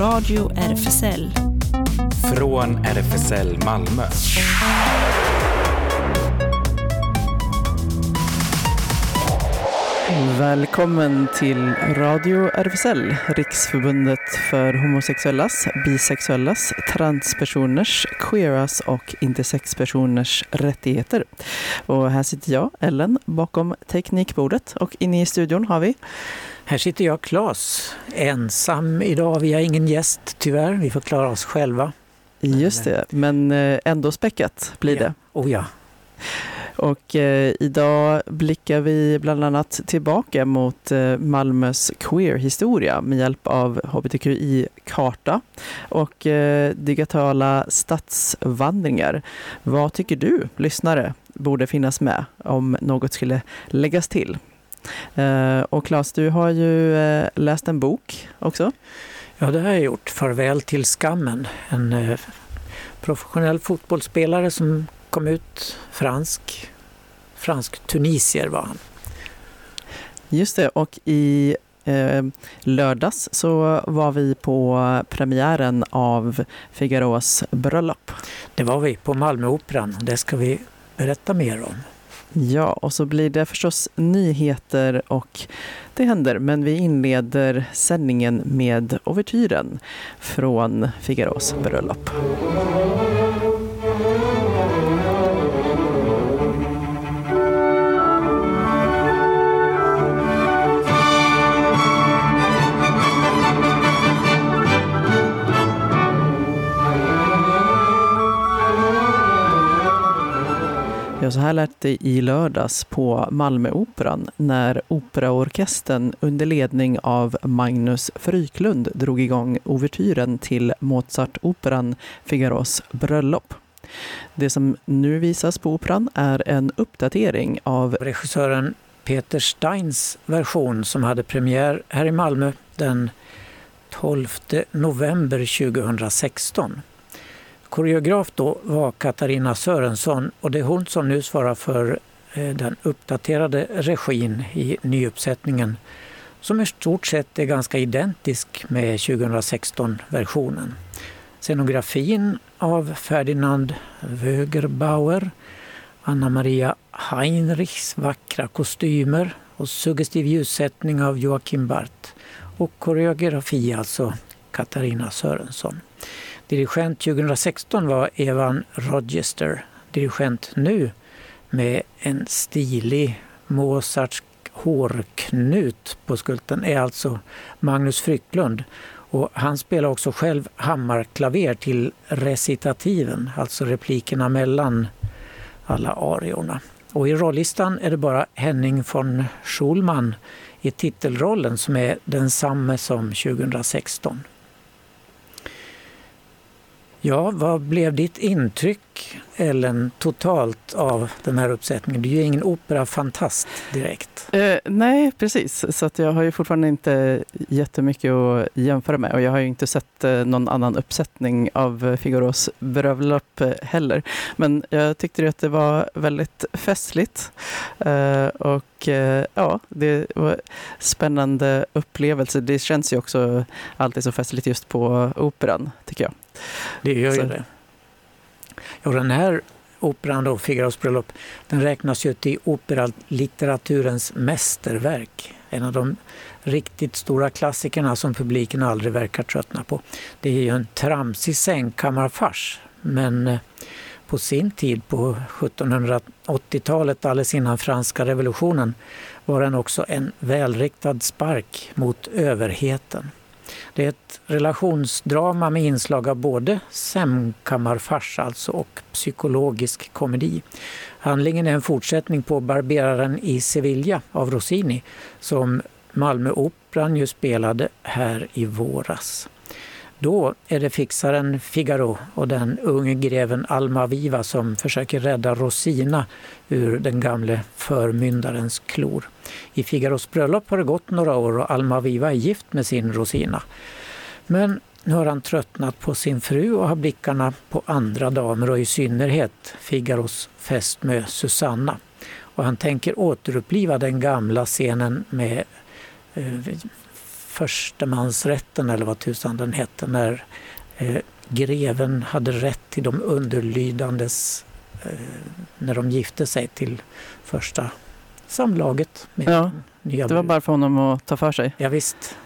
Radio RFSL. Från RFSL Malmö. Välkommen till Radio RFSL, Riksförbundet för homosexuellas, bisexuellas, transpersoners, queeras och intersexpersoners rättigheter. Och här sitter jag, Ellen, bakom teknikbordet och inne i studion har vi här sitter jag, Claes, ensam idag. Vi har ingen gäst tyvärr. Vi får klara oss själva. Just det, men eh, ändå späckat blir det. Oh ja. Och eh, idag blickar vi bland annat tillbaka mot eh, Malmös queer-historia med hjälp av hbtqi-karta och eh, digitala stadsvandringar. Vad tycker du, lyssnare, borde finnas med om något skulle läggas till? Eh, och Claes, du har ju eh, läst en bok också. Ja, det har jag gjort. Farväl till skammen. En eh, professionell fotbollsspelare som kom ut fransk. Fransk tunisier var han. Just det, och i eh, lördags så var vi på premiären av Figaros bröllop. Det var vi på Malmöoperan. Det ska vi berätta mer om. Ja, och så blir det förstås nyheter och det händer, men vi inleder sändningen med ouvertyren från Figaros bröllop. Ja, så här lät det i lördags på Malmöoperan när Operaorkestern under ledning av Magnus Fryklund drog igång ouvertyren till Mozartoperan Figaros bröllop. Det som nu visas på operan är en uppdatering av regissören Peter Steins version som hade premiär här i Malmö den 12 november 2016. Koreograf då var Katarina Sörensson och det är hon som nu svarar för eh, den uppdaterade regin i nyuppsättningen som i stort sett är ganska identisk med 2016-versionen. Scenografin av Ferdinand Wögerbauer, Anna Maria Heinrichs vackra kostymer och suggestiv ljussättning av Joakim Barth och koreografi alltså Katarina Sörensson. Dirigent 2016 var Evan Rochester. Dirigent nu med en stilig Mozarts hårknut på skulten är alltså Magnus Frycklund. Och han spelar också själv hammarklaver till recitativen, alltså replikerna mellan alla ariorna. Och i rollistan är det bara Henning von Schulman i titelrollen som är densamme som 2016. Ja, vad blev ditt intryck, Ellen, totalt av den här uppsättningen? Du är ju ingen operafantast direkt. Eh, nej, precis. Så att jag har ju fortfarande inte jättemycket att jämföra med och jag har ju inte sett eh, någon annan uppsättning av Figaros bröllop heller. Men jag tyckte att det var väldigt festligt eh, och eh, ja, det var spännande upplevelse. Det känns ju också alltid så festligt just på operan, tycker jag. Det gör ju det. Ja, den här operan då, Figaros bröllop, den räknas ju till operalitteraturens mästerverk. En av de riktigt stora klassikerna som publiken aldrig verkar tröttna på. Det är ju en tramsig sängkammarfars, men eh, på sin tid, på 1780-talet, alldeles innan franska revolutionen, var den också en välriktad spark mot överheten. Det är ett relationsdrama med inslag av både sämkammarfars alltså och psykologisk komedi. Handlingen är en fortsättning på Barberaren i Sevilla av Rossini som Malmöoperan ju spelade här i våras. Då är det fixaren Figaro och den unge greven Almaviva som försöker rädda Rosina ur den gamle förmyndarens klor. I Figaros bröllop har det gått några år och Almaviva är gift med sin Rosina. Men nu har han tröttnat på sin fru och har blickarna på andra damer och i synnerhet Figaros fästmö Susanna. Och han tänker återuppliva den gamla scenen med eh, förstemansrätten eller vad tusan den hette när eh, greven hade rätt till de underlydandes eh, när de gifte sig till första samlaget. Med Ja, nya Det var bara för honom att ta för sig. Ja, visst.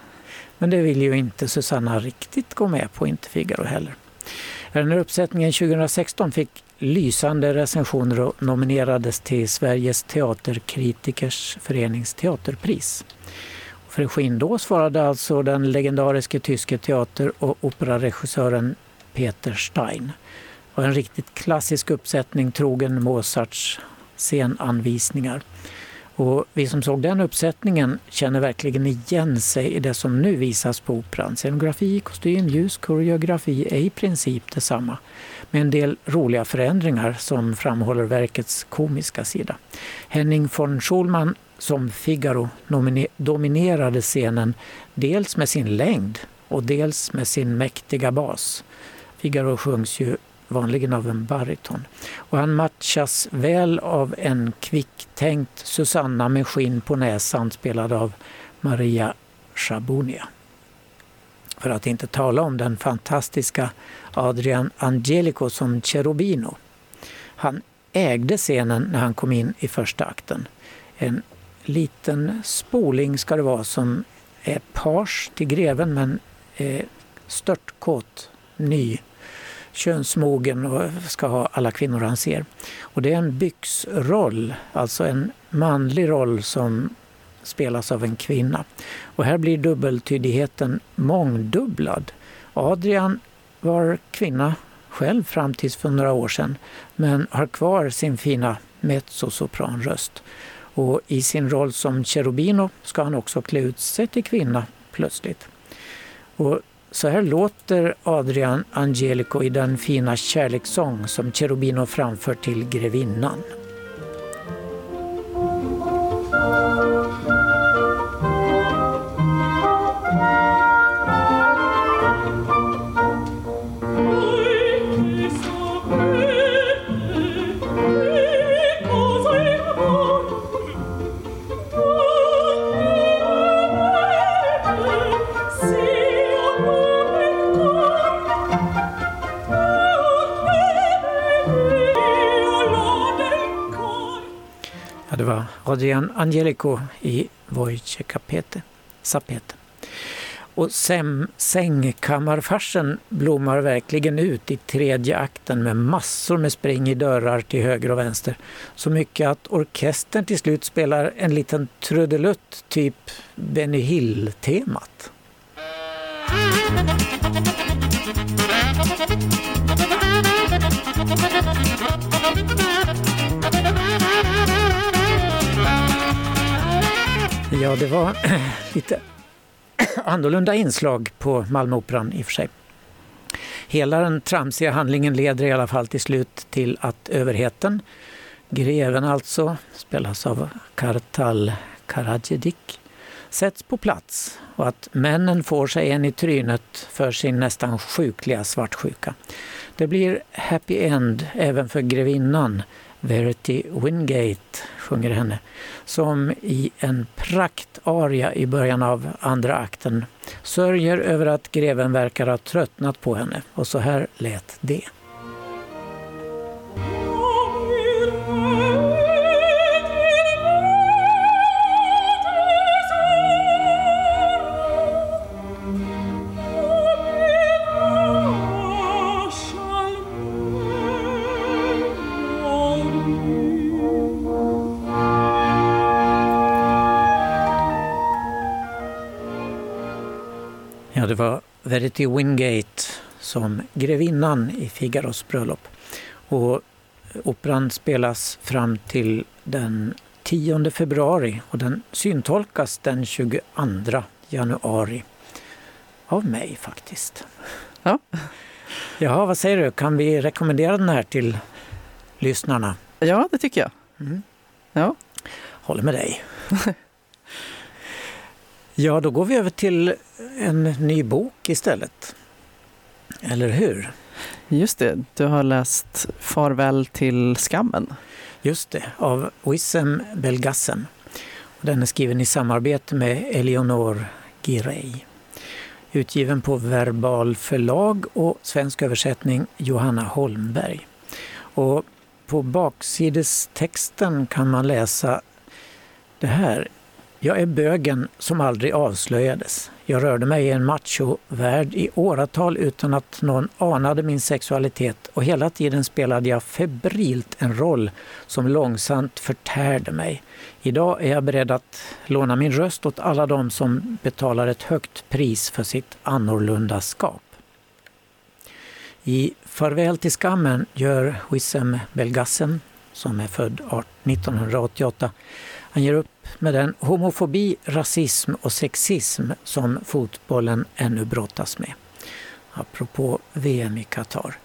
Men det vill ju inte Susanna riktigt gå med på, inte Figaro heller. Den här uppsättningen 2016 fick lysande recensioner och nominerades till Sveriges teaterkritikers förenings teaterpris. För skinn då svarade alltså den legendariske tyske teater och operaregissören Peter Stein. Och en riktigt klassisk uppsättning trogen Mozarts scenanvisningar. Och vi som såg den uppsättningen känner verkligen igen sig i det som nu visas på Operan. Scenografi, kostym, ljus, koreografi är i princip detsamma med en del roliga förändringar som framhåller verkets komiska sida. Henning von Schulman som Figaro dominerade scenen dels med sin längd och dels med sin mäktiga bas. Figaro sjungs ju vanligen av en bariton. Och han matchas väl av en kvicktänkt Susanna med skinn på näsan spelad av Maria Schabunia. För att inte tala om den fantastiska Adrian Angelico som Cherubino. Han ägde scenen när han kom in i första akten. En liten spoling ska det vara som är page till greven men eh, störtkåt, ny könsmogen och ska ha alla kvinnor han ser. Och det är en byxroll, alltså en manlig roll som spelas av en kvinna. Och här blir dubbeltydigheten mångdubblad. Adrian var kvinna själv fram tills för några år sedan men har kvar sin fina mezzosopranröst. Och i sin roll som Cherubino ska han också klä ut sig till kvinna plötsligt. Och så här låter Adrian Angelico i den fina kärlekssång som Cherubino framför till grevinnan. Adrian Angelico i Wojciech Sapete. Och sem, sängkammarfarsen blommar verkligen ut i tredje akten med massor med spring i dörrar till höger och vänster. Så mycket att orkestern till slut spelar en liten trudelutt, typ Benny Hill-temat. Ja, det var lite annorlunda inslag på Malmöoperan i och för sig. Hela den tramsiga handlingen leder i alla fall till slut till att överheten, greven alltså, spelas av Kartal Karadzic, sätts på plats och att männen får sig en i trynet för sin nästan sjukliga svartsjuka. Det blir happy end även för grevinnan Verity Wingate sjunger henne, som i en praktaria i början av andra akten sörjer över att greven verkar ha tröttnat på henne. Och så här lät det. Var Verity Wingate som grevinnan i Figaros bröllop. Och operan spelas fram till den 10 februari och den syntolkas den 22 januari. Av mig faktiskt. Ja. Jaha, vad säger du? Kan vi rekommendera den här till lyssnarna? Ja, det tycker jag. Mm. Ja. Håller med dig. ja, då går vi över till en ny bok istället. Eller hur? Just det, du har läst Farväl till skammen. Just det, av Wissem Belgassen. Och Den är skriven i samarbete med Eleonore Girey. Utgiven på Verbal förlag och svensk översättning Johanna Holmberg. Och på baksidestexten kan man läsa det här. Jag är bögen som aldrig avslöjades. Jag rörde mig i en machovärld i åratal utan att någon anade min sexualitet och hela tiden spelade jag febrilt en roll som långsamt förtärde mig. Idag är jag beredd att låna min röst åt alla de som betalar ett högt pris för sitt annorlundaskap. I Farväl till skammen gör Wissem Belgassen, som är född 1988, han ger upp med den homofobi, rasism och sexism som fotbollen ännu brottas med. Apropå VM i Qatar.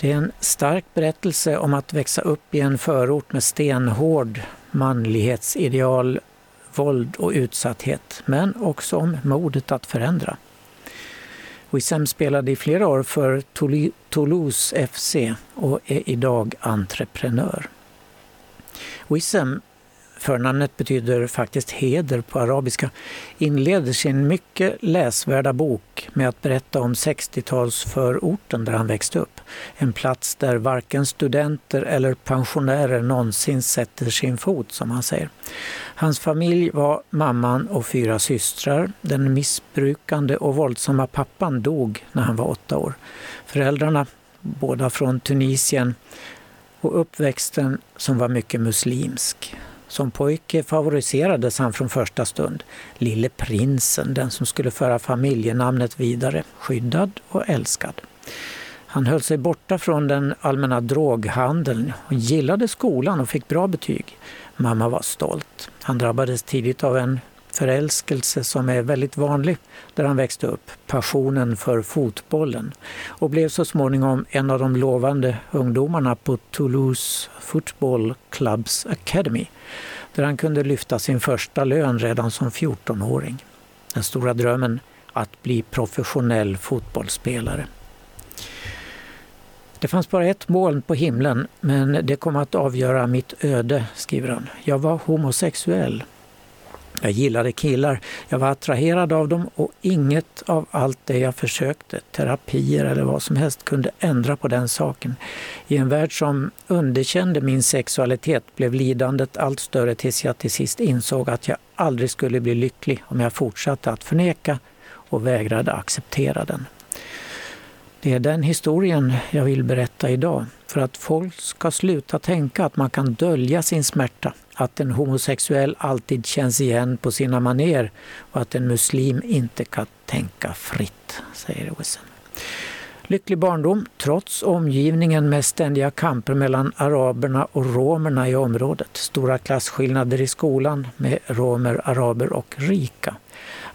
Det är en stark berättelse om att växa upp i en förort med stenhård manlighetsideal, våld och utsatthet, men också om modet att förändra. Wissem spelade i flera år för Toulouse FC och är idag entreprenör. Wissem förnamnet betyder faktiskt heder på arabiska, inleder sin mycket läsvärda bok med att berätta om 60-talsförorten där han växte upp. En plats där varken studenter eller pensionärer någonsin sätter sin fot, som han säger. Hans familj var mamman och fyra systrar. Den missbrukande och våldsamma pappan dog när han var åtta år. Föräldrarna, båda från Tunisien, och uppväxten som var mycket muslimsk. Som pojke favoriserades han från första stund. Lille prinsen, den som skulle föra familjenamnet vidare, skyddad och älskad. Han höll sig borta från den allmänna droghandeln och gillade skolan och fick bra betyg. Mamma var stolt. Han drabbades tidigt av en förälskelse som är väldigt vanlig där han växte upp, passionen för fotbollen och blev så småningom en av de lovande ungdomarna på Toulouse Football Clubs Academy där han kunde lyfta sin första lön redan som 14-åring. Den stora drömmen att bli professionell fotbollsspelare. Det fanns bara ett moln på himlen, men det kom att avgöra mitt öde, skriver han. Jag var homosexuell. Jag gillade killar, jag var attraherad av dem och inget av allt det jag försökte, terapier eller vad som helst, kunde ändra på den saken. I en värld som underkände min sexualitet blev lidandet allt större tills jag till sist insåg att jag aldrig skulle bli lycklig om jag fortsatte att förneka och vägrade acceptera den. Det är den historien jag vill berätta idag, för att folk ska sluta tänka att man kan dölja sin smärta att en homosexuell alltid känns igen på sina maner och att en muslim inte kan tänka fritt, säger Wissem. Lycklig barndom trots omgivningen med ständiga kamper mellan araberna och romerna i området. Stora klasskillnader i skolan med romer, araber och rika.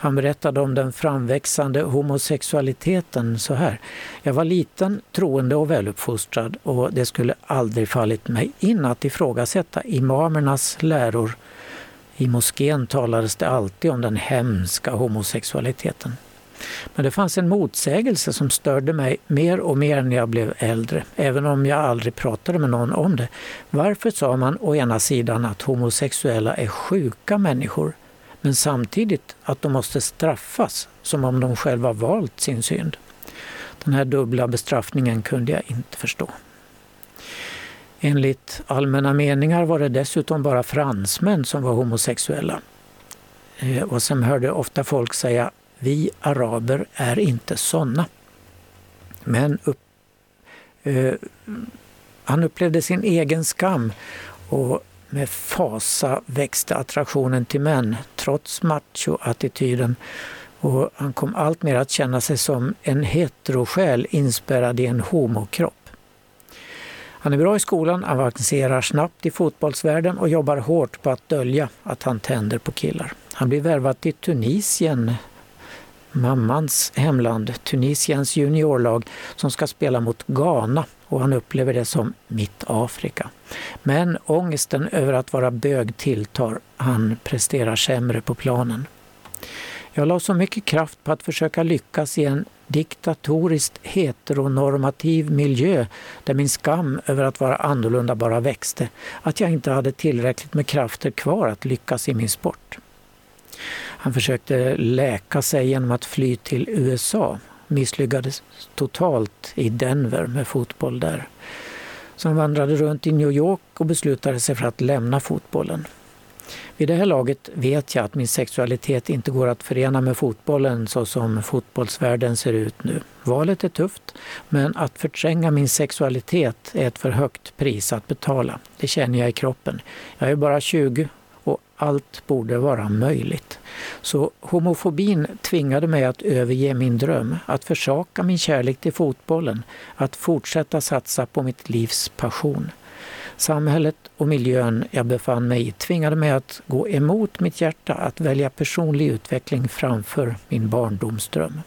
Han berättade om den framväxande homosexualiteten så här. Jag var liten, troende och väluppfostrad och det skulle aldrig fallit mig in att ifrågasätta imamernas läror. I moskén talades det alltid om den hemska homosexualiteten. Men det fanns en motsägelse som störde mig mer och mer när jag blev äldre, även om jag aldrig pratade med någon om det. Varför sa man å ena sidan att homosexuella är sjuka människor men samtidigt att de måste straffas som om de själva valt sin synd. Den här dubbla bestraffningen kunde jag inte förstå. Enligt allmänna meningar var det dessutom bara fransmän som var homosexuella. Eh, och sen hörde ofta folk säga vi araber är inte sådana. Men upp, eh, han upplevde sin egen skam och med fasa växte attraktionen till män trots macho-attityden och han kom alltmer att känna sig som en heterosjäl inspärrad i en homokropp. Han är bra i skolan, avancerar snabbt i fotbollsvärlden och jobbar hårt på att dölja att han tänder på killar. Han blir värvad till Tunisien, mammans hemland, Tunisiens juniorlag som ska spela mot Ghana och han upplever det som mitt Afrika. Men ångesten över att vara bög tilltar. Han presterar sämre på planen. Jag la så mycket kraft på att försöka lyckas i en diktatoriskt heteronormativ miljö där min skam över att vara annorlunda bara växte, att jag inte hade tillräckligt med krafter kvar att lyckas i min sport. Han försökte läka sig genom att fly till USA. Misslyckades totalt i Denver med fotboll där. Så han vandrade runt i New York och beslutade sig för att lämna fotbollen. Vid det här laget vet jag att min sexualitet inte går att förena med fotbollen så som fotbollsvärlden ser ut nu. Valet är tufft, men att förtränga min sexualitet är ett för högt pris att betala. Det känner jag i kroppen. Jag är bara 20 allt borde vara möjligt. Så homofobin tvingade mig att överge min dröm, att försaka min kärlek till fotbollen, att fortsätta satsa på mitt livs passion. Samhället och miljön jag befann mig i tvingade mig att gå emot mitt hjärta, att välja personlig utveckling framför min barndomsdröm.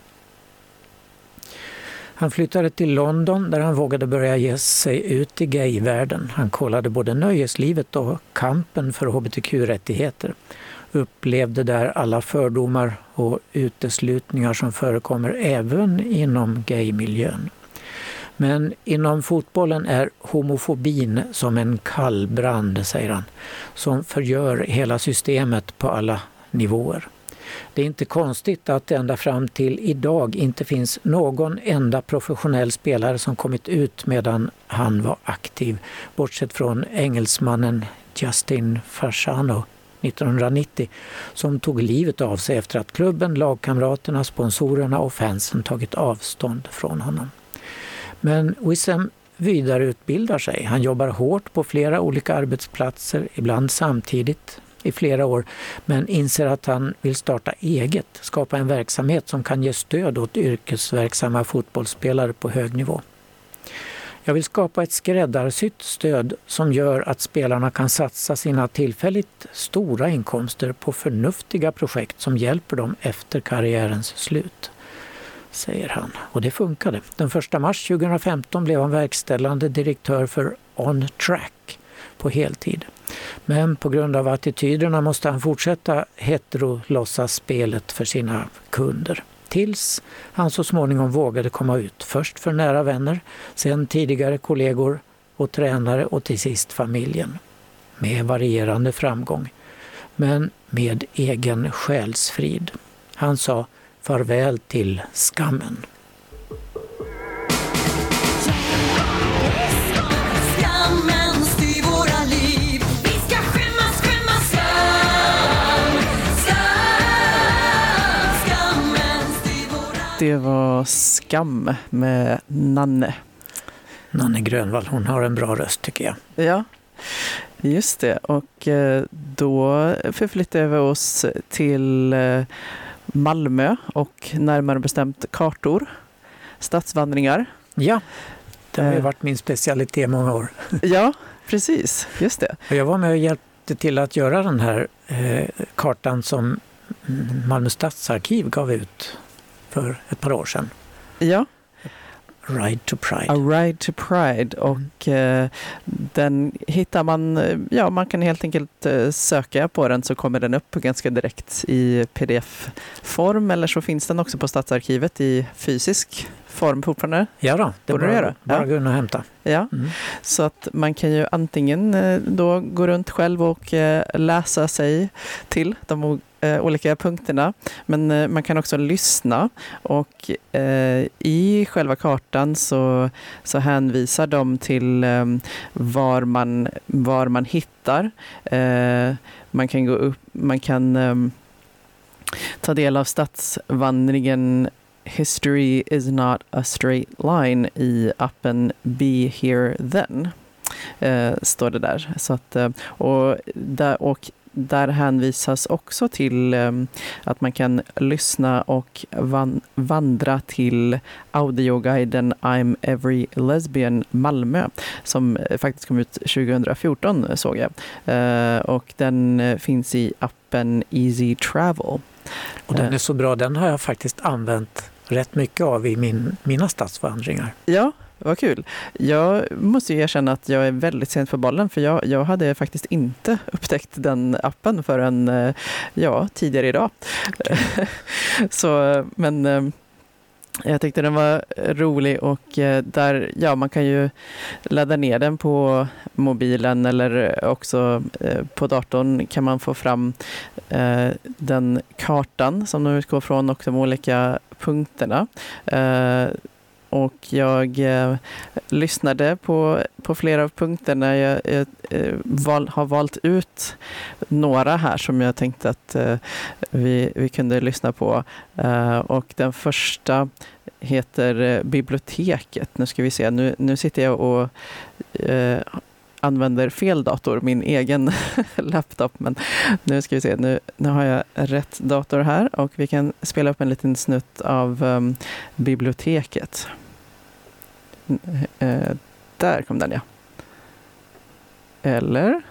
Han flyttade till London där han vågade börja ge sig ut i gayvärlden. Han kollade både nöjeslivet och kampen för hbtq-rättigheter. Upplevde där alla fördomar och uteslutningar som förekommer även inom gaymiljön. Men inom fotbollen är homofobin som en kallbrand, säger han, som förgör hela systemet på alla nivåer. Det är inte konstigt att det ända fram till idag inte finns någon enda professionell spelare som kommit ut medan han var aktiv, bortsett från engelsmannen Justin Fasciano 1990 som tog livet av sig efter att klubben, lagkamraterna, sponsorerna och fansen tagit avstånd från honom. Men Wissem vidareutbildar sig. Han jobbar hårt på flera olika arbetsplatser, ibland samtidigt i flera år, men inser att han vill starta eget, skapa en verksamhet som kan ge stöd åt yrkesverksamma fotbollsspelare på hög nivå. Jag vill skapa ett skräddarsytt stöd som gör att spelarna kan satsa sina tillfälligt stora inkomster på förnuftiga projekt som hjälper dem efter karriärens slut säger han. Och det funkade. Den 1 mars 2015 blev han verkställande direktör för On Track på heltid. Men på grund av attityderna måste han fortsätta heterolåtsasspelet för sina kunder. Tills han så småningom vågade komma ut. Först för nära vänner, sen tidigare kollegor och tränare och till sist familjen. Med varierande framgång. Men med egen själsfrid. Han sa farväl till skammen. Det var Skam med Nanne. Nanne Grönvall, hon har en bra röst tycker jag. Ja, just det. Och eh, då förflyttar vi oss till eh, Malmö och närmare bestämt kartor, stadsvandringar. Ja, det har ju eh. varit min specialitet i många år. Ja, precis. Just det. Jag var med och hjälpte till att göra den här kartan som Malmö stadsarkiv gav ut för ett par år sedan. Ja. Ride to Pride. A Ride to Pride och eh, den hittar man, eh, ja man kan helt enkelt eh, söka på den så kommer den upp ganska direkt i pdf-form eller så finns den också på Stadsarkivet i fysisk form fortfarande. Ja då, det borde bara, bara ja. gå in och hämta. Ja, mm. så att man kan ju antingen eh, då gå runt själv och läsa sig till de eh, olika punkterna. Men eh, man kan också lyssna och eh, i själva kartan så, så hänvisar de till eh, var, man, var man hittar. Eh, man kan gå upp, man kan eh, ta del av stadsvandringen History is not a straight line i appen Be Here Then. Eh, står det där. Så att, eh, och, där, och där hänvisas också till ehm, att man kan lyssna och vandra till audioguiden I'm Every Lesbian Malmö som eh, faktiskt kom ut 2014 såg jag. Eh, och den eh, finns i appen Easy Travel. Och den är så bra, den har jag faktiskt använt rätt mycket av i min, mina stadsvandringar. Ja, vad kul. Jag måste ju erkänna att jag är väldigt sent på bollen för jag, jag hade faktiskt inte upptäckt den appen förrän eh, ja, tidigare idag. Så, men eh, Jag tyckte den var rolig och eh, där, ja, man kan ju ladda ner den på mobilen eller också på datorn kan man få fram den kartan som de utgår från och de olika punkterna. Och jag eh, lyssnade på, på flera av punkterna. Jag, jag eh, val, har valt ut några här som jag tänkte att eh, vi, vi kunde lyssna på. Eh, och den första heter eh, Biblioteket. Nu ska vi se, nu, nu sitter jag och eh, använder fel dator, min egen laptop. Men nu ska vi se, nu, nu har jag rätt dator här och vi kan spela upp en liten snutt av um, biblioteket. Eh, där kom den ja. Eller?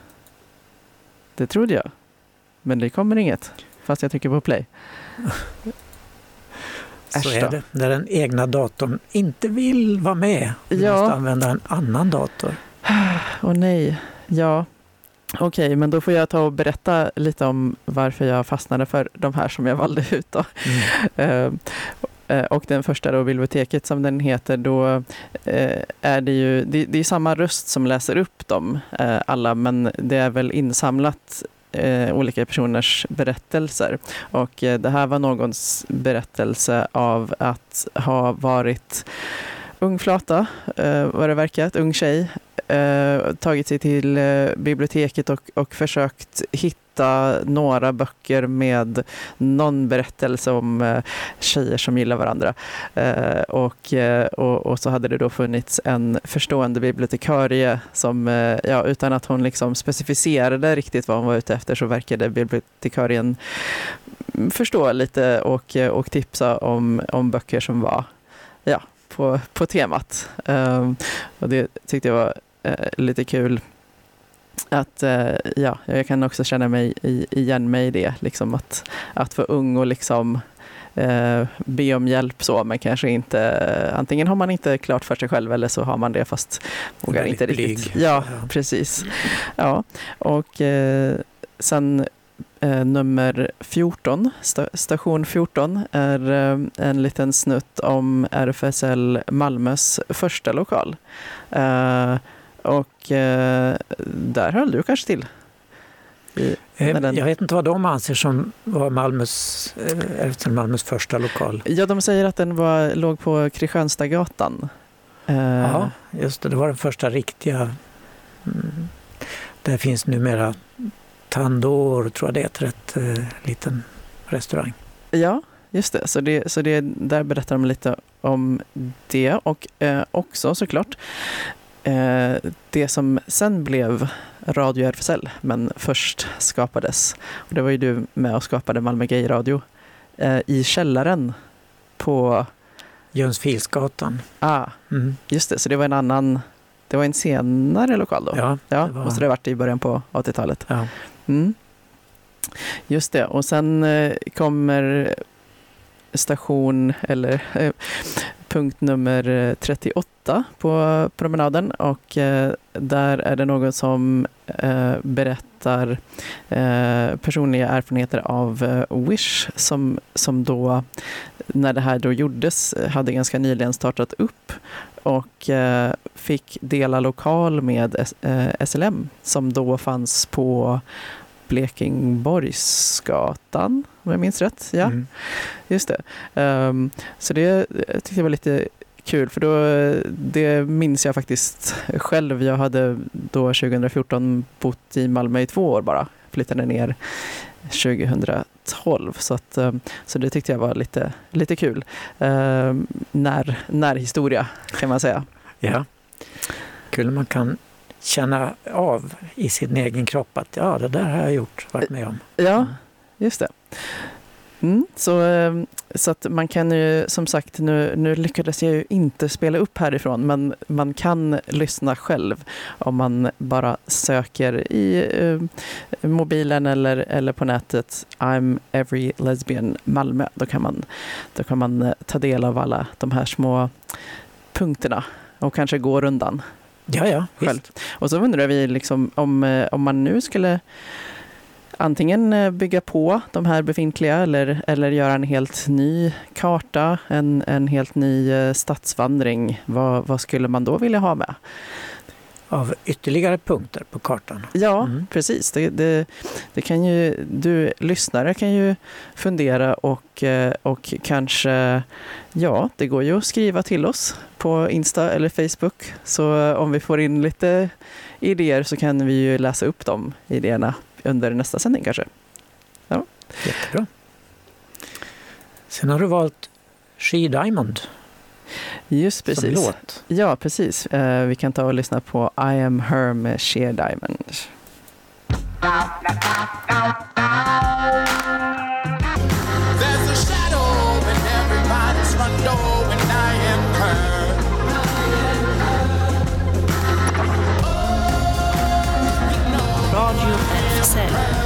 Det trodde jag. Men det kommer inget. Fast jag trycker på play. Så är det när den egna datorn inte vill vara med. Du ja. måste använda en annan dator. Åh oh, nej. Ja, Okej, okay, men då får jag ta och berätta lite om varför jag fastnade för de här som jag valde ut. Då. Mm. Eh, och den första då, biblioteket som den heter, då eh, är det ju det, det är samma röst som läser upp dem eh, alla, men det är väl insamlat eh, olika personers berättelser. Och eh, det här var någons berättelse av att ha varit ung flata, vad det verkar, ett ung tjej, tagit sig till biblioteket och, och försökt hitta hitta några böcker med någon berättelse om eh, tjejer som gillar varandra. Eh, och, eh, och, och, så hade det då funnits en förstående bibliotekarie som, ja, utan att hon liksom specificerade riktigt vad hon var ute efter så verkade bibliotekarien förstå lite och, och tipsa om, om böcker som var ja, på, på temat. och det tyckte jag var lite kul att eh, ja, jag kan också känna mig igen mig i det. Liksom att, att vara ung och liksom eh, be om hjälp så, men kanske inte, antingen har man inte klart för sig själv eller så har man det fast vågar inte riktigt. Ja, ja, precis. Ja, och eh, sen eh, nummer 14, sta, station 14, är eh, en liten snutt om RFSL Malmös första lokal. Eh, och eh, där höll du kanske till? I, eh, den... Jag vet inte vad de anser som var Malmös, eh, efter Malmös första lokal. Ja, de säger att den var, låg på Kristianstadsgatan. Eh, ja, just det. Det var den första riktiga. Mm, där finns numera Tandor, tror jag det heter, ett eh, liten restaurang. Ja, just det. Så, det, så det, där berättar de lite om det och eh, också såklart Eh, det som sen blev Radio RFSL, men först skapades, och det var ju du med och skapade Malmö Gay Radio, eh, i källaren på Jönsfilsgatan. Ah, mm. Just det, så det var en annan, det var en senare lokal då? Ja, ja det var... måste det ha varit i början på 80-talet. Ja. Mm. Just det, och sen eh, kommer station, eller punkt nummer eh, 38 på promenaden och eh, där är det någon som eh, berättar eh, personliga erfarenheter av eh, Wish som, som då, när det här då gjordes, hade ganska nyligen startat upp och fick dela lokal med SLM som då fanns på Blekingborgsgatan, om jag minns rätt. Ja, mm. just det. Um, så det tyckte jag var lite kul, för då, det minns jag faktiskt själv. Jag hade då 2014 bott i Malmö i två år bara, flyttade ner 2012. Så, att, ehm, så det tyckte jag var lite, lite kul. Um, när, närhistoria kan man säga. Ja, kul man kan känna av i sin egen kropp att ja, det där har jag gjort, varit med om. Ja, just det. Mm, så, ehm, så att man kan ju, som sagt, nu, nu lyckades jag ju inte spela upp härifrån, men man kan lyssna själv om man bara söker i eh, mobilen eller, eller på nätet I'm every lesbian Malmö. Då kan, man, då kan man eh, ta del av alla de här små punkterna och kanske gå rundan Ja, ja, själv. Och så undrar vi liksom om, eh, om man nu skulle antingen eh, bygga på de här befintliga eller, eller göra en helt ny karta, en, en helt ny eh, stadsvandring. Vad, vad skulle man då vilja ha med? Av ytterligare punkter på kartan? Ja, mm. precis. Det, det, det, kan ju, du lyssnare kan ju fundera och, eh, och kanske, ja, det går ju att skriva till oss på Insta eller Facebook. Så om vi får in lite idéer så kan vi ju läsa upp de idéerna under nästa sändning kanske. Ja. Jättebra. Sen har du valt She Diamond. Just precis. Som låt. Ja, precis. Uh, vi kan ta och lyssna på I am her med Sheer Diamond. There's a shadow in everybody's front door when I am her Radio RFSL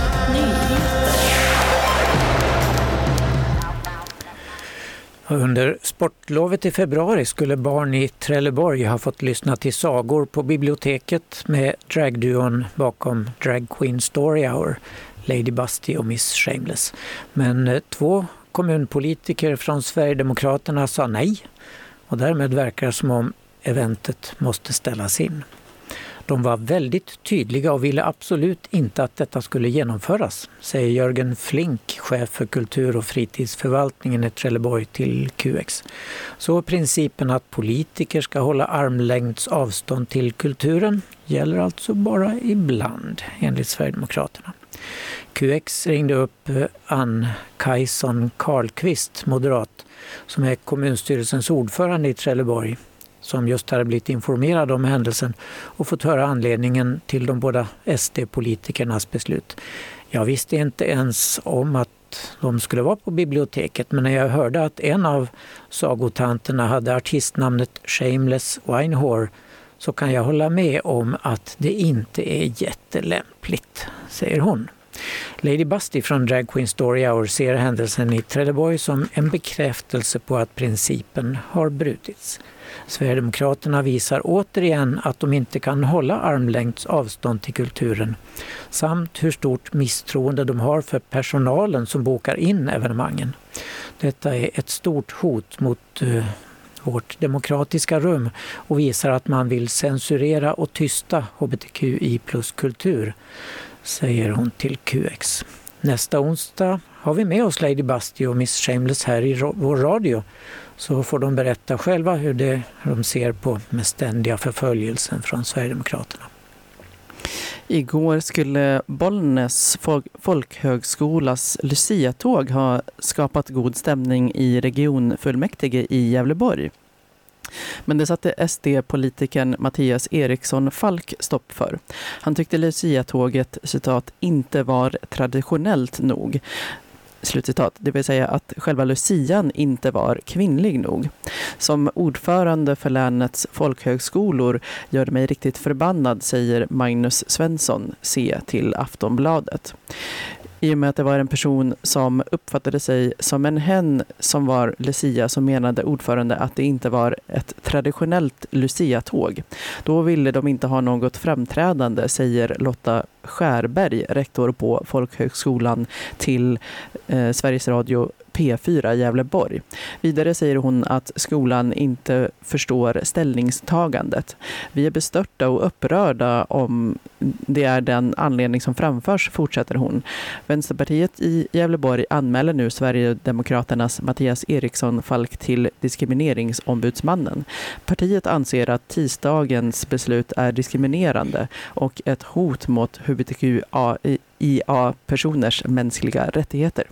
Under sportlovet i februari skulle barn i Trelleborg ha fått lyssna till sagor på biblioteket med dragduon bakom Drag Queen Story Hour, Lady Busty och Miss Shameless. Men eh, två kommunpolitiker från Sverigedemokraterna sa nej och därmed verkar det som om eventet måste ställas in. De var väldigt tydliga och ville absolut inte att detta skulle genomföras, säger Jörgen Flink, chef för kultur och fritidsförvaltningen i Trelleborg till QX. Så principen att politiker ska hålla armlängds avstånd till kulturen gäller alltså bara ibland, enligt Sverigedemokraterna. QX ringde upp eh, Ann Kajson Karlqvist, moderat, som är kommunstyrelsens ordförande i Trelleborg som just hade blivit informerad om händelsen och fått höra anledningen till de båda SD-politikernas beslut. Jag visste inte ens om att de skulle vara på biblioteket men när jag hörde att en av sagotanterna hade artistnamnet Shameless Winehore så kan jag hålla med om att det inte är jättelämpligt, säger hon. Lady Busty från Drag Queen Story Hour ser händelsen i Trelleborg som en bekräftelse på att principen har brutits. Sverigedemokraterna visar återigen att de inte kan hålla armlängds avstånd till kulturen samt hur stort misstroende de har för personalen som bokar in evenemangen. Detta är ett stort hot mot uh, vårt demokratiska rum och visar att man vill censurera och tysta hbtqi plus-kultur, säger hon till QX. Nästa onsdag har vi med oss Lady Busty och Miss Shameless här i vår radio så får de berätta själva hur, det, hur de ser på den ständiga förföljelsen från Sverigedemokraterna. Igår skulle Bollnäs folkhögskolas Lucia-tåg ha skapat god stämning i regionfullmäktige i Gävleborg. Men det satte SD-politikern Mattias Eriksson Falk stopp för. Han tyckte Lucia-tåget citat, inte var traditionellt nog. Slutcitat. Det vill säga att själva lucian inte var kvinnlig nog. Som ordförande för länets folkhögskolor gör det mig riktigt förbannad, säger Magnus Svensson, se till Aftonbladet i och med att det var en person som uppfattade sig som en hen som var Lucia så menade ordförande att det inte var ett traditionellt Lucia-tåg. Då ville de inte ha något framträdande, säger Lotta Skärberg, rektor på folkhögskolan till eh, Sveriges Radio P4 Gävleborg. Vidare säger hon att skolan inte förstår ställningstagandet. Vi är bestörta och upprörda om det är den anledning som framförs, fortsätter hon. Vänsterpartiet i Gävleborg anmäler nu Sverigedemokraternas Mattias Eriksson Falk till Diskrimineringsombudsmannen. Partiet anser att tisdagens beslut är diskriminerande och ett hot mot hbtqia-personers mänskliga rättigheter.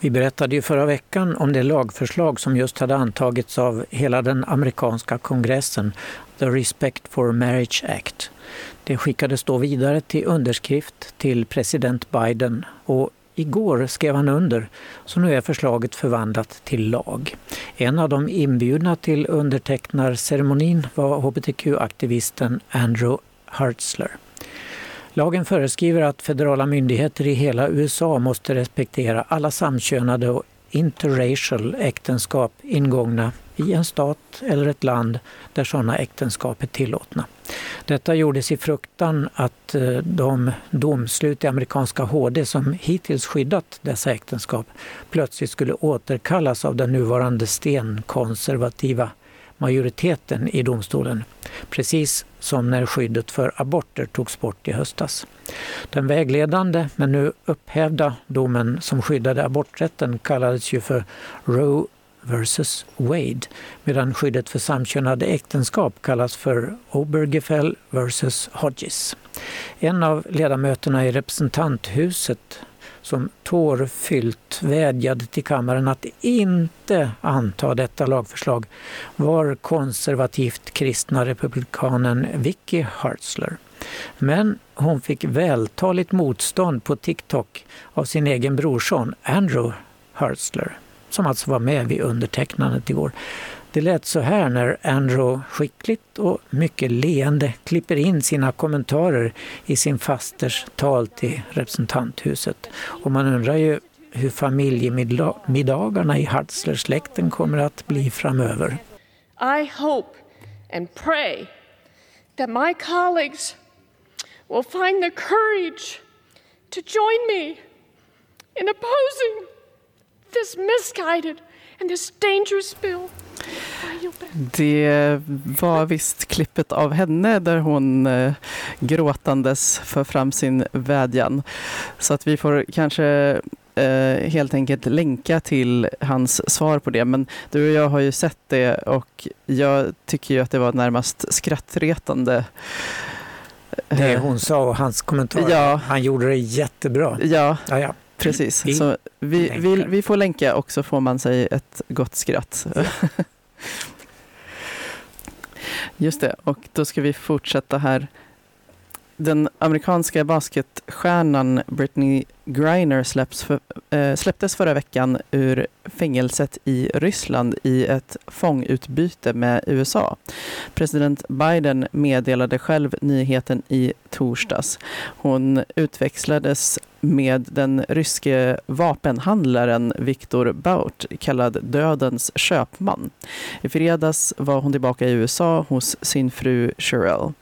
Vi berättade ju förra veckan om det lagförslag som just hade antagits av hela den amerikanska kongressen, The Respect for Marriage Act. Det skickades då vidare till underskrift till president Biden och igår skrev han under, så nu är förslaget förvandlat till lag. En av de inbjudna till undertecknarceremonin var hbtq-aktivisten Andrew Hartzler. Lagen föreskriver att federala myndigheter i hela USA måste respektera alla samkönade och interracial äktenskap ingångna i en stat eller ett land där sådana äktenskap är tillåtna. Detta gjordes i fruktan att eh, de domslut i amerikanska HD som hittills skyddat dessa äktenskap plötsligt skulle återkallas av den nuvarande stenkonservativa majoriteten i domstolen. Precis som när skyddet för aborter togs bort i höstas. Den vägledande, men nu upphävda domen som skyddade aborträtten kallades ju för Roe versus Wade medan skyddet för samkönade äktenskap kallas för Obergefell versus Hodges. En av ledamöterna i representanthuset som tårfyllt vädjade till kammaren att inte anta detta lagförslag var konservativt kristna republikanen Vicky Hartzler. Men hon fick vältaligt motstånd på TikTok av sin egen brorson Andrew Hartzler som alltså var med vid undertecknandet igår. Det lät så här när Andrew skickligt och mycket leende klipper in sina kommentarer i sin fasters tal till representanthuset. Och man undrar ju hur familjemiddagarna i Hartzler-släkten kommer att bli framöver. I hope and pray that my colleagues will find the courage to join me in opposing this misguided and this dangerous bill. Det var visst klippet av henne där hon eh, gråtandes för fram sin vädjan. Så att vi får kanske eh, helt enkelt länka till hans svar på det. Men du och jag har ju sett det och jag tycker ju att det var närmast skrattretande. Det hon sa och hans kommentar, ja. han gjorde det jättebra. Ja, ja, ja. Precis. Så vi, vi, vi, får länka och så får man sig ett gott skratt. Just det, och då ska vi fortsätta här. Den amerikanska basketstjärnan Britney Griner släpps för, äh, släpptes förra veckan ur fängelset i Ryssland i ett fångutbyte med USA. President Biden meddelade själv nyheten i torsdags. Hon utväxlades med den ryske vapenhandlaren Viktor Baut, kallad Dödens köpman. I fredags var hon tillbaka i USA hos sin fru Sherelle.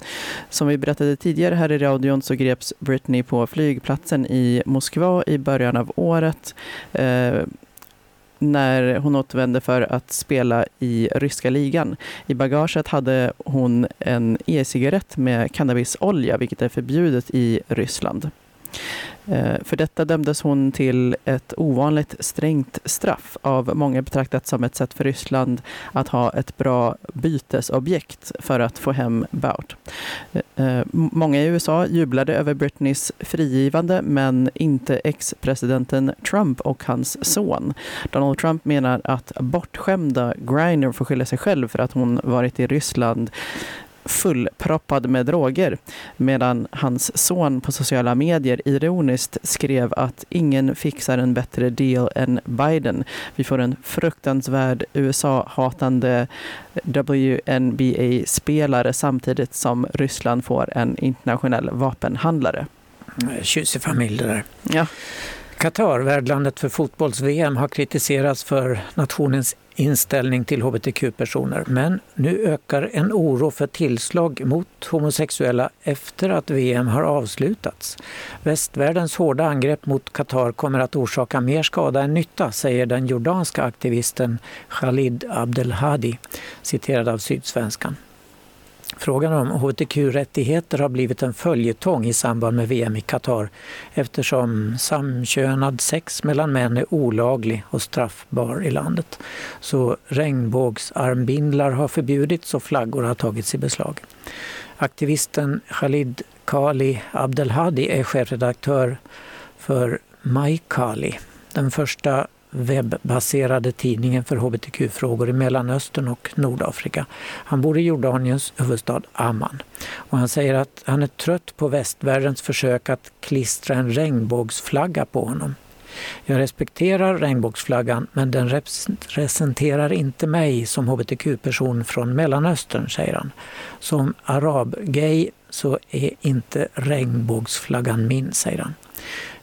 Som vi berättade tidigare här i radion så greps Britney på flygplatsen i Moskva i början av året. Eh, när hon återvände för att spela i ryska ligan. I bagaget hade hon en e-cigarett med cannabisolja, vilket är förbjudet i Ryssland. Eh, för detta dömdes hon till ett ovanligt strängt straff av många betraktat som ett sätt för Ryssland att ha ett bra bytesobjekt för att få hem Bout. Eh, eh, många i USA jublade över Britneys frigivande men inte ex-presidenten Trump och hans son. Donald Trump menar att bortskämda Griner får skylla sig själv för att hon varit i Ryssland fullproppad med droger medan hans son på sociala medier ironiskt skrev att ingen fixar en bättre deal än Biden. Vi får en fruktansvärd USA-hatande WNBA-spelare samtidigt som Ryssland får en internationell vapenhandlare. Tjusig familj det där. Ja. Qatar, värdlandet för fotbolls-VM, har kritiserats för nationens inställning till hbtq-personer. Men nu ökar en oro för tillslag mot homosexuella efter att VM har avslutats. Västvärldens hårda angrepp mot Qatar kommer att orsaka mer skada än nytta, säger den jordanska aktivisten Khalid Abdelhadi, citerad av Sydsvenskan. Frågan om hbtq-rättigheter har blivit en följetong i samband med VM i Qatar eftersom samkönad sex mellan män är olaglig och straffbar i landet. Så regnbågsarmbindlar har förbjudits och flaggor har tagits i beslag. Aktivisten Khalid Kali Abdelhadi är chefredaktör för Maikali, den första webbaserade tidningen för hbtq-frågor i Mellanöstern och Nordafrika. Han bor i Jordaniens huvudstad Amman. Och han säger att han är trött på västvärldens försök att klistra en regnbågsflagga på honom. Jag respekterar regnbågsflaggan men den representerar inte mig som hbtq-person från Mellanöstern, säger han. Som arab-gay så är inte regnbågsflaggan min, säger han.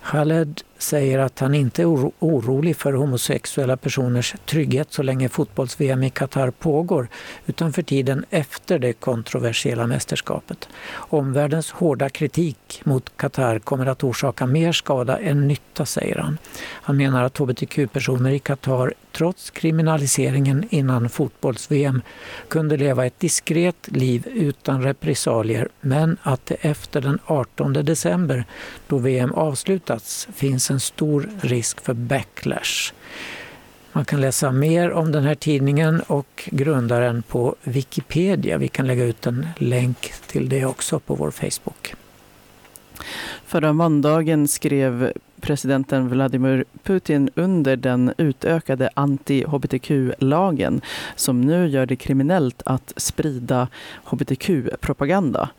Khaled säger att han inte är orolig för homosexuella personers trygghet så länge fotbolls-VM i Qatar pågår, utan för tiden efter det kontroversiella mästerskapet. Omvärldens hårda kritik mot Qatar kommer att orsaka mer skada än nytta, säger han. Han menar att hbtq-personer i Qatar trots kriminaliseringen innan fotbolls-VM kunde leva ett diskret liv utan repressalier men att det efter den 18 december, då VM avslutats, finns en stor risk för backlash. Man kan läsa mer om den här tidningen och grundaren på Wikipedia. Vi kan lägga ut en länk till det också på vår Facebook. Förra måndagen skrev presidenten Vladimir Putin under den utökade anti-hbtq-lagen som nu gör det kriminellt att sprida hbtq-propaganda,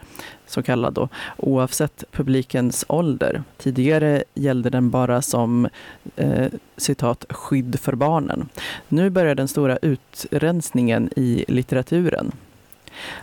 så kallad då, oavsett publikens ålder. Tidigare gällde den bara som eh, citat skydd för barnen. Nu börjar den stora utrensningen i litteraturen.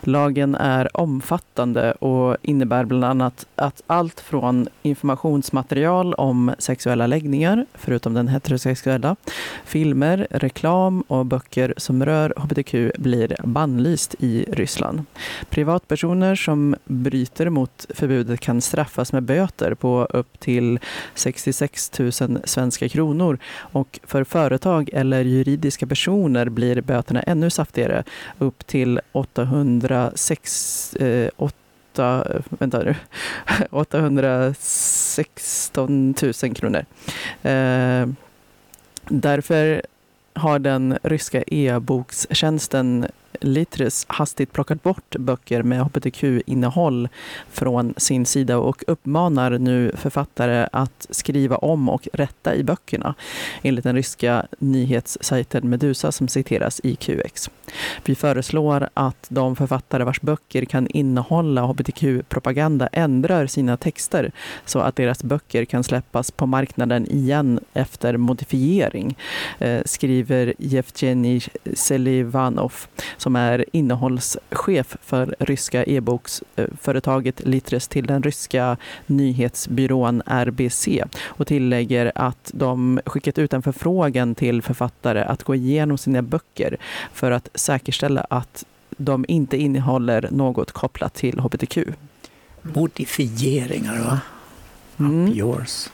Lagen är omfattande och innebär bland annat att allt från informationsmaterial om sexuella läggningar, förutom den heterosexuella, filmer, reklam och böcker som rör hbtq blir bannlyst i Ryssland. Privatpersoner som bryter mot förbudet kan straffas med böter på upp till 66 000 svenska kronor och för företag eller juridiska personer blir böterna ännu saftigare, upp till 800 806, eh, 8, vänta nu, 816 000 kronor. Eh, därför har den ryska e-bokstjänsten Litres hastigt plockat bort böcker med hbtq-innehåll från sin sida och uppmanar nu författare att skriva om och rätta i böckerna, enligt den ryska nyhetssajten Medusa som citeras i QX. Vi föreslår att de författare vars böcker kan innehålla hbtq-propaganda ändrar sina texter så att deras böcker kan släppas på marknaden igen efter modifiering, eh, skriver Jevgenij Selivanov som är innehållschef för ryska e-boksföretaget Litres till den ryska nyhetsbyrån RBC och tillägger att de skickat ut en förfrågan till författare att gå igenom sina böcker för att säkerställa att de inte innehåller något kopplat till hbtq. Modifieringar, va? Mm. Up yours.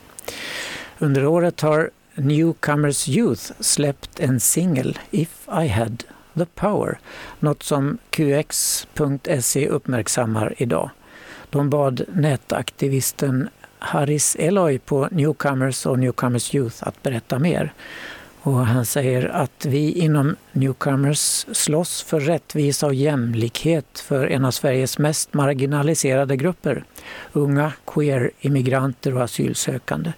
Under året har Newcomers Youth släppt en singel, If I had the power, något som QX.se uppmärksammar idag. De bad nätaktivisten Haris Eloy på Newcomers och Newcomers Youth att berätta mer. Och han säger att vi inom Newcomers slåss för rättvisa och jämlikhet för en av Sveriges mest marginaliserade grupper. Unga, queer, immigranter och asylsökande.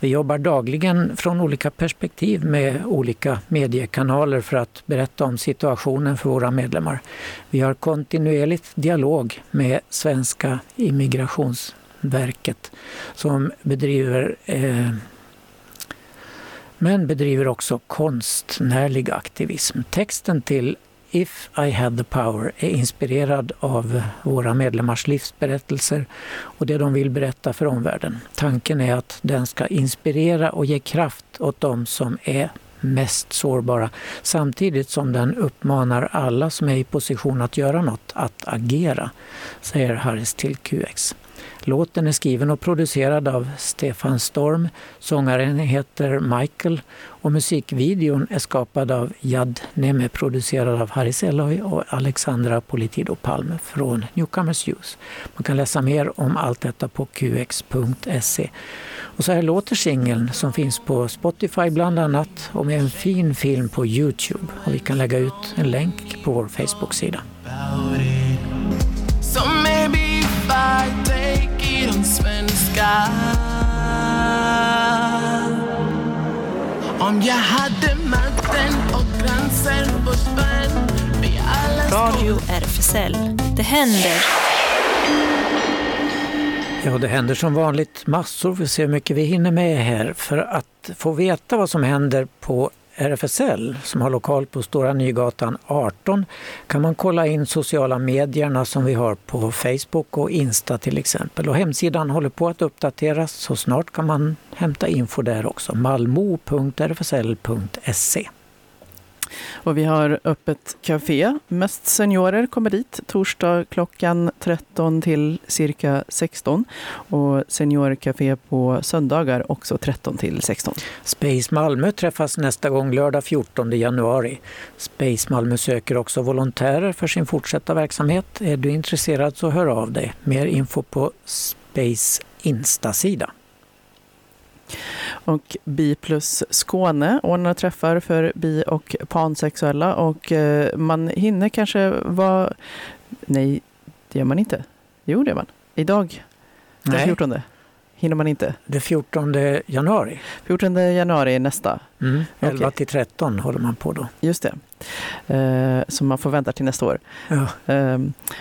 Vi jobbar dagligen från olika perspektiv med olika mediekanaler för att berätta om situationen för våra medlemmar. Vi har kontinuerligt dialog med Svenska immigrationsverket som bedriver eh, men bedriver också konstnärlig aktivism. Texten till If I had the power är inspirerad av våra medlemmars livsberättelser och det de vill berätta för omvärlden. Tanken är att den ska inspirera och ge kraft åt de som är mest sårbara samtidigt som den uppmanar alla som är i position att göra något att agera, säger Harris till QX. Låten är skriven och producerad av Stefan Storm. Sångaren heter Michael och musikvideon är skapad av Jad Neme, producerad av Harry Selloy och Alexandra Politido Palme från Newcomers Youth. Man kan läsa mer om allt detta på qx.se. Och så här låter singeln som finns på Spotify bland annat och med en fin film på Youtube. Och vi kan lägga ut en länk på vår Facebook-sida. Svenska Om jag hade makten och gränser på spänn Radio RFSL. Det händer. Ja, det händer som vanligt massor. Vi ser hur mycket vi hinner med här. För att få veta vad som händer på RFSL som har lokal på Stora Nygatan 18 kan man kolla in sociala medierna som vi har på Facebook och Insta till exempel. Och hemsidan håller på att uppdateras så snart kan man hämta info där också. malmo.rfsl.se och vi har öppet café. Mest seniorer kommer dit torsdag klockan 13 till cirka 16. Och seniorcafé på söndagar också 13 till 16. Space Malmö träffas nästa gång lördag 14 januari. Space Malmö söker också volontärer för sin fortsatta verksamhet. Är du intresserad så hör av dig. Mer info på Space Insta-sida. Och Bi plus Skåne ordnar träffar för bi och pansexuella och eh, man hinner kanske vara... Nej, det gör man inte. Jo, det gör man. Idag, den Nej. 14 hinner man inte. Det 14 januari? 14 januari är nästa. Mm, 11 okay. till 13 håller man på då. Just det. Eh, så man får vänta till nästa år. Ja. Eh,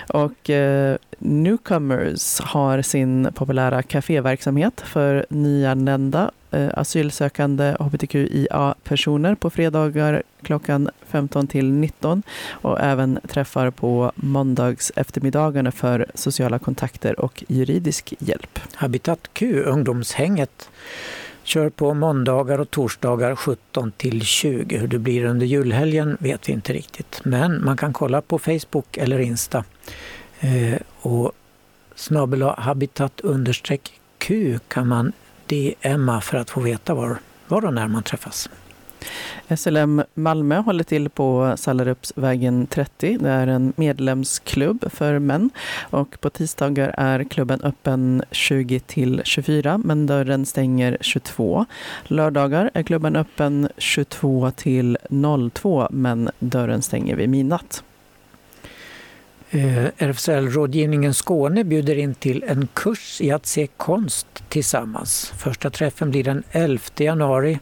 och eh, Newcomers har sin populära kaféverksamhet för nyanlända eh, asylsökande hbtqia-personer på fredagar klockan 15 till 19 och även träffar på måndags eftermiddagarna för sociala kontakter och juridisk hjälp. Habitat Q, ungdomshänget, kör på måndagar och torsdagar 17 till 20. Hur det blir under julhelgen vet vi inte riktigt, men man kan kolla på Facebook eller Insta. Eh, och snabel habitat understreck Q kan man DMa för att få veta var, var och när man träffas. SLM Malmö håller till på Sallarupsvägen 30. Det är en medlemsklubb för män och på tisdagar är klubben öppen 20 till 24 men dörren stänger 22. Lördagar är klubben öppen 22 till 02 men dörren stänger vid midnatt. Eh, RFSL-rådgivningen Skåne bjuder in till en kurs i att se konst tillsammans. Första träffen blir den 11 januari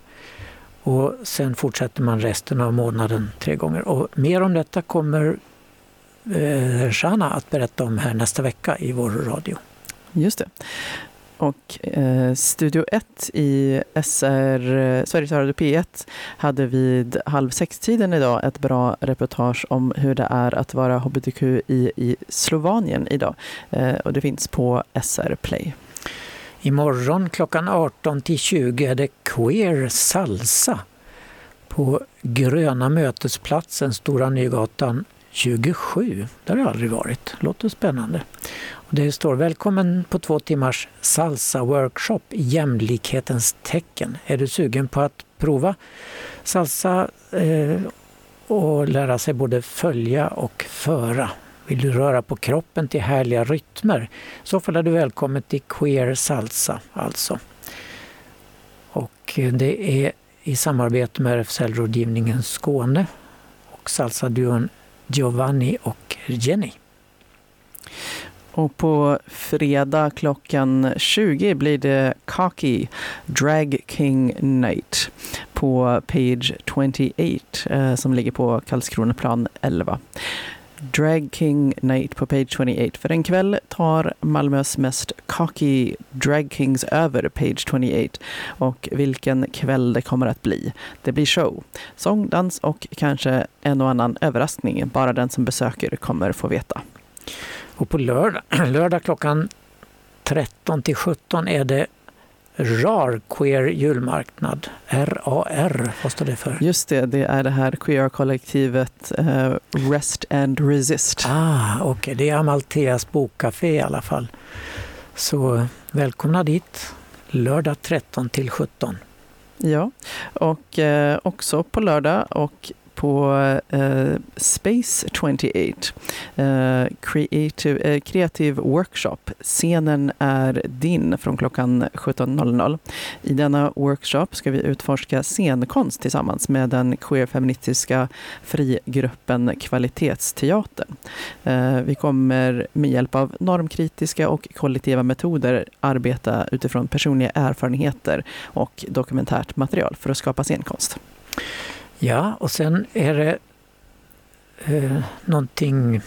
och sen fortsätter man resten av månaden tre gånger. Och mer om detta kommer eh, Shana att berätta om här nästa vecka i vår radio. Just det. Och eh, Studio 1 i SR, eh, Sveriges Radio P1 hade vid halv sex-tiden idag ett bra reportage om hur det är att vara hbtqi i Slovanien idag. Eh, och det finns på SR Play. Imorgon klockan 18 till 20 är det Queer Salsa på Gröna mötesplatsen, Stora Nygatan 27. Där har jag aldrig varit. Låter spännande. Och det står Välkommen på två timmars salsa-workshop i jämlikhetens tecken. Är du sugen på att prova salsa eh, och lära sig både följa och föra? Vill du röra på kroppen till härliga rytmer? Så fall är du välkommen till Queer Salsa alltså. Och det är i samarbete med RFSL-rådgivningen Skåne och salsa-duon Giovanni och Jenny. Och på fredag klockan 20 blir det Kaki, Drag King Night på Page 28 eh, som ligger på Karlskronaplan 11. Drag King Night på Page 28. För en kväll tar Malmös mest cocky drag kings över Page 28. Och vilken kväll det kommer att bli. Det blir show, sång, dans och kanske en och annan överraskning. Bara den som besöker kommer få veta. Och på lördag, lördag klockan 13 till 17 är det RAR, Queer julmarknad. RAR, vad står det för? Just det, det är det här queer-kollektivet uh, Rest and Resist. Ah, Okej, okay. det är Amaltheas bokcafé i alla fall. Så välkomna dit lördag 13 till 17. Ja, och eh, också på lördag och på eh, Space 28, eh, creative, eh, kreativ workshop. Scenen är din från klockan 17.00. I denna workshop ska vi utforska scenkonst tillsammans med den queerfeministiska frigruppen Kvalitetsteatern. Eh, vi kommer med hjälp av normkritiska och kollektiva metoder arbeta utifrån personliga erfarenheter och dokumentärt material för att skapa scenkonst. Ja, och sen är det eh, någonting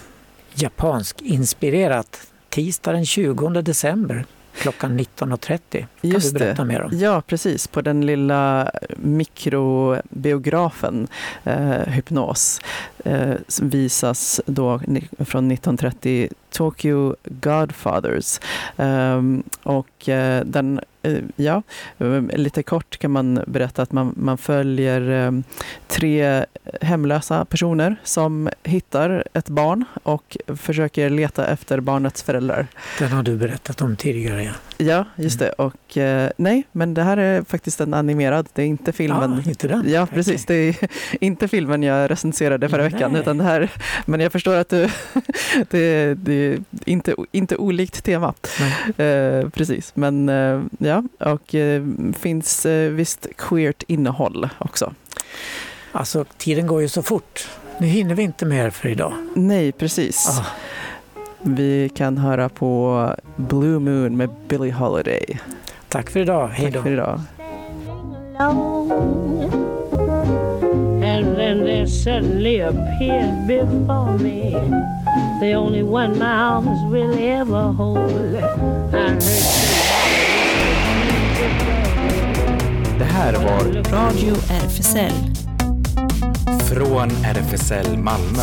japansk inspirerat. Tisdag den 20 december klockan 19.30. Kan Just du berätta det. mer om? Ja, precis. På den lilla mikrobiografen eh, Hypnos eh, visas då från 1930 Tokyo Godfathers. Ehm, och eh, den, eh, ja, ehm, lite kort kan man berätta att man, man följer ehm, tre hemlösa personer som hittar ett barn och försöker leta efter barnets föräldrar. Den har du berättat om tidigare. Ja. Ja, just det. Och eh, nej, men det här är faktiskt en animerad. Det är inte filmen. Ah, inte den? Ja, precis. Det är inte filmen jag recenserade förra veckan. Nej. Utan det här, men jag förstår att du, det, det är inte, inte olikt tema. Eh, precis, men eh, ja, och eh, finns eh, visst queert innehåll också. Alltså, tiden går ju så fort. Nu hinner vi inte mer för idag. Nej, precis. Ah, Vi kan höra på Blue Moon med Billie Holiday. tack för idag. Hej Tack då. för idag. And then there suddenly appeared before me the only one my arms will ever hold. Det här var Radio RFSL. från RFSL Malmö.